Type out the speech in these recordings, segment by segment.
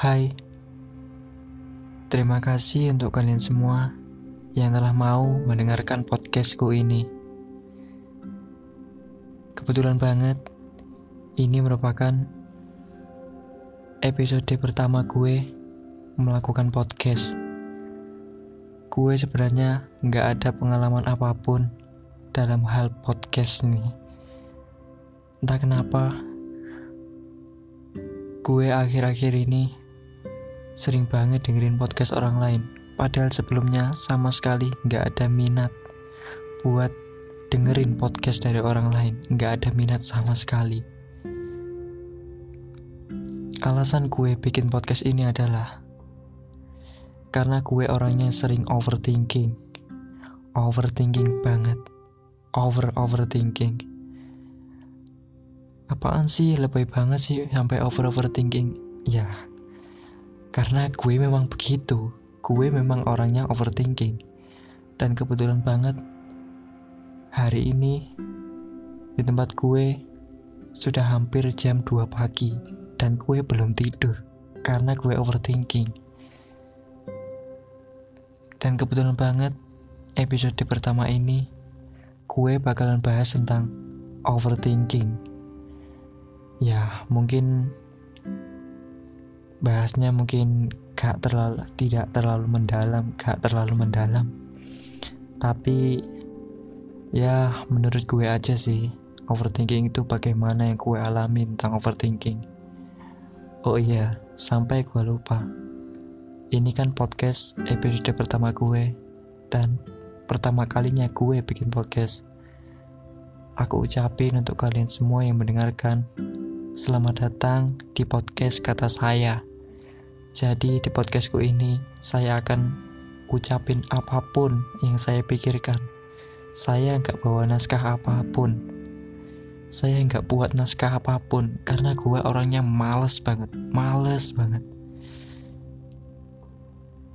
Hai, terima kasih untuk kalian semua yang telah mau mendengarkan podcastku ini. Kebetulan banget, ini merupakan episode pertama gue melakukan podcast. Gue sebenarnya nggak ada pengalaman apa pun dalam hal podcast ini. Entah kenapa, gue akhir-akhir ini sering banget dengerin podcast orang lain. Padahal sebelumnya sama sekali nggak ada minat buat dengerin podcast dari orang lain. Nggak ada minat sama sekali. Alasan gue bikin podcast ini adalah karena gue orangnya sering overthinking. Overthinking banget. Over overthinking. Apaan sih? Lebih banget sih sampai over overthinking ya karena gue memang begitu. Gue memang orangnya overthinking. Dan kebetulan banget hari ini di tempat gue sudah hampir jam 2 pagi dan gue belum tidur karena gue overthinking. Dan kebetulan banget episode pertama ini gue bakalan bahas tentang overthinking. Ya, mungkin bahasnya mungkin gak terlalu tidak terlalu mendalam gak terlalu mendalam. Tapi ya menurut gue aja sih overthinking itu bagaimana yang gue alami tentang overthinking. Oh iya sampai gue lupa. Ini kan podcast episode pertama gue dan pertama kalinya gue bikin podcast. Aku ucapin untuk kalian semua yang mendengarkan Selamat datang di podcast kata saya. Jadi di podcastku ini saya akan ucapin apa pun yang saya pikirkan. Saya nggak bawa naskah apa pun. Saya nggak buat naskah apa pun karena gue orangnya males banget, males banget.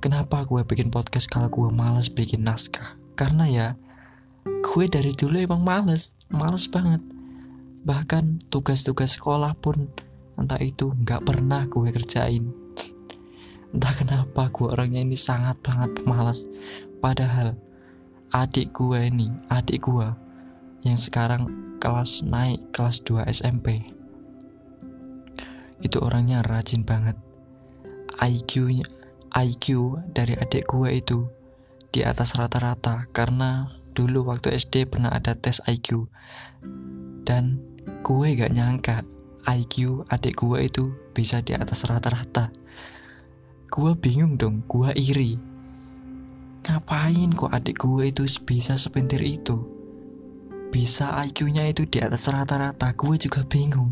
Kenapa gue bikin podcast kalau gue males bikin naskah? Karena ya gue dari dulu emang males, males banget. Bahkan tugas-tugas sekolah pun entah itu nggak pernah gue kerjain Entah kenapa gue orangnya ini sangat banget pemalas. Padahal adik gue ini, adik gue yang sekarang kelas naik kelas 2 SMP Itu orangnya rajin banget. IQ-nya IQ dari adik gue itu di atas rata-rata karena dulu waktu SD pernah ada tes IQ dan gue gak nyangka IQ adik gue itu bisa di atas rata-rata Gue bingung dong, gue iri. Ngapain kok adik gue itu bisa sepintir itu? Bisa IQ-nya itu di atas rata-rata, gue juga bingung.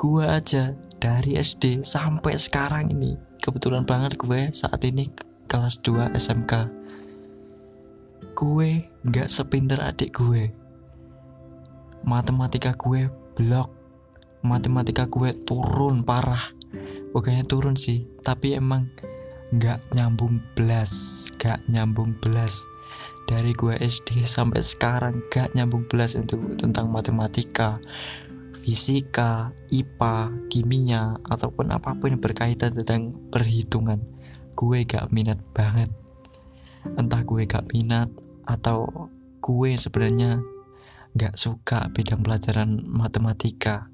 Gue aja dari SD sampai sekarang ini, kebetulan banget gue saat ini kelas 2 SMK. Gue gak sepinter adik gue. Matematika gue blok. Matematika gue turun parah bukannya turun sih tapi emang nggak nyambung belas nggak nyambung belas. Dari gue SD sampai sekarang gak nyambung belas untuk tentang matematika fisika IPA kimia ataupun apa pun yang berkaitan tentang perhitungan. Gue gak minat banget. Entah gue gak minat atau gue sebenarnya gak suka bidang pelajaran matematika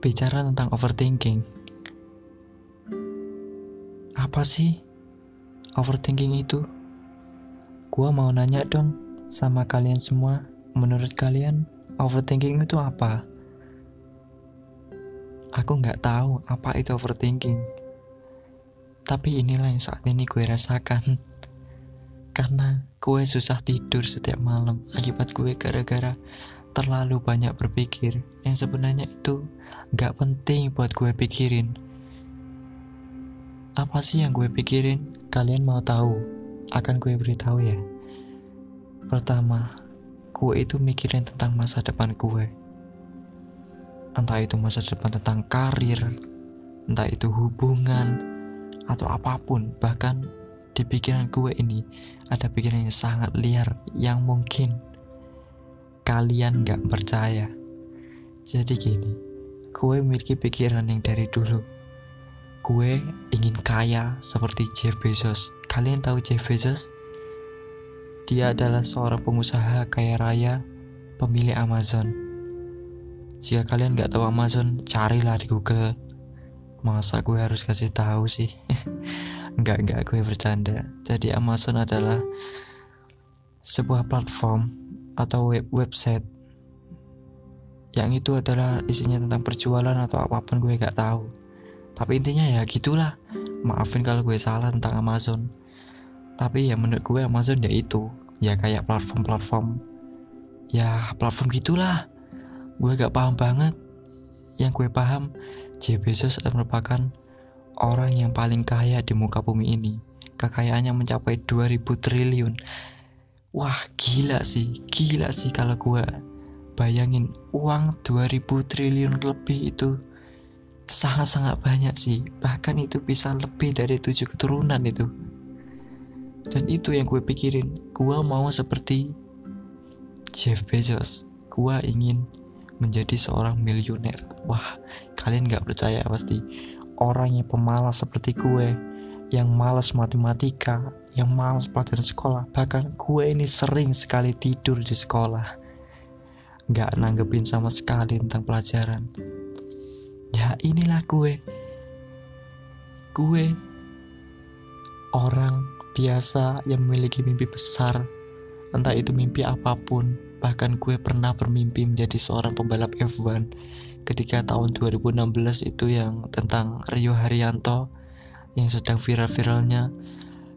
bicara tentang overthinking. Apa sih overthinking itu? Gua mau nanya dong sama kalian semua. Menurut kalian overthinking itu apa? Aku nggak tahu apa itu overthinking. Tapi inilah yang saat ini gue rasakan. Karena gue susah tidur setiap malam akibat gue gara-gara terlalu banyak berpikir yang sebenarnya itu gak penting buat gue pikirin. Apa sih yang gue pikirin? Kalian mau tahu? Akan gue beritahu ya. Pertama, gue itu mikirin tentang masa depan gue. Entah itu masa depan tentang karir, entah itu hubungan, atau apa pun. Bahkan di pikiran gue ini ada pikiran yang sangat liar yang mungkin kalian gak percaya. Jadi gini, gue memiliki pikiran yang dari dulu. Gue ingin kaya seperti Jeff Bezos. Kalian tahu Jeff Bezos? Dia adalah seorang pengusaha kaya raya pemilik Amazon. Jika kalian gak tahu Amazon carilah di Google. Masa gue harus kasih tahu sih? Enggak, enggak, gue bercanda. Jadi Amazon adalah sebuah platform atau web website yang itu adalah isinya tentang perjualan atau apa pun gue gak tahu. Tapi intinya ya gitulah. Maafin kalau gue salah tentang Amazon. Tapi ya menurut gue Amazon ya itu, ya kayak platform-platform ya platform gitulah. Gue gak paham banget. Yang gue paham, Jeff Bezos merupakan orang yang paling kaya di muka bumi ini. Kekayaannya mencapai 2000 triliun. Wah, gila sih. Gila sih kalau gue bayangin uang 2000 triliun lebih itu sangat-sangat banyak sih. Bahkan itu bisa lebih dari tujuh keturunan itu. Dan itu yang gue pikirin. Gue mau seperti Jeff Bezos. Gue ingin menjadi seorang miliuner. Wah, kalian gak percaya pasti orang yang pemalas seperti gue yang malas matematika, yang malas pelajaran sekolah, bahkan gue ini sering sekali tidur di sekolah. Gak nanggepin sama sekali tentang pelajaran. Ya inilah gue. Gue orang biasa yang memiliki mimpi besar. Entah itu mimpi apa pun, bahkan gue pernah bermimpi menjadi seorang pembalap F1 ketika tahun 2016 itu yang tentang Rio Haryanto yang sedang viral-viralnya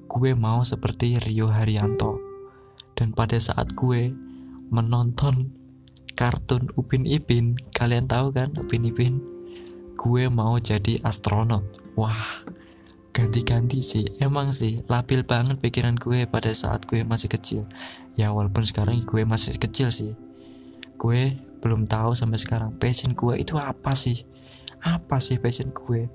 gue mau seperti Rio Haryanto. Dan pada saat gue menonton kartun Upin Ipin kalian tahu kan Upin Ipin? Gue mau jadi astronot. Wah ganti-ganti sih. Emang sih labil banget pikiran gue pada saat gue masih kecil. Ya walaupun sekarang gue masih kecil sih. Gue belum tahu sampai sekarang passion gue itu apa sih? Apa sih passion gue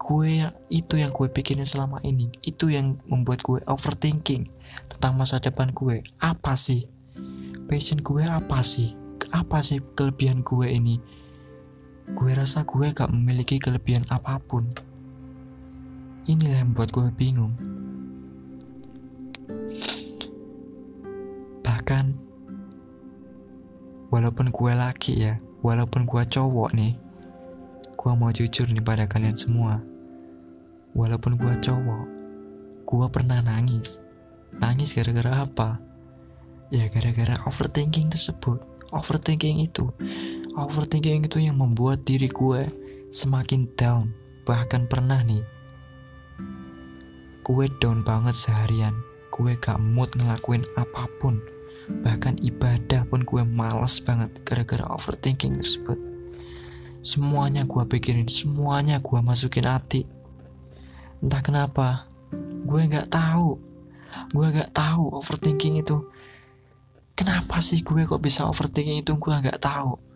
gue itu yang gue pikirin selama ini. Itu yang membuat gue overthinking tentang masa depan gue. Apa sih? Passion gue apa sih? Apa sih kelebihan gue ini? Gue rasa gue gak memiliki kelebihan apa pun. Inilah yang membuat gue bingung. Bahkan walaupun gue laki ya walaupun gue cowok nih gue mau jujur nih pada kalian semua. Walaupun gue cowok gue pernah nangis. Nangis gara-gara apa? Ya gara-gara overthinking tersebut. Overthinking itu. Overthinking itu yang membuat diri gue semakin down. Bahkan pernah nih gue down banget seharian. Gue gak mood ngelakuin apa pun. Bahkan ibadah pun gue males banget gara-gara overthinking tersebut semuanya gue pikirin semuanya gue masukin hati. Entah kenapa gue nggak tahu. Gue nggak tahu overthinking itu. Kenapa sih gue kok bisa overthinking itu? Gue nggak tahu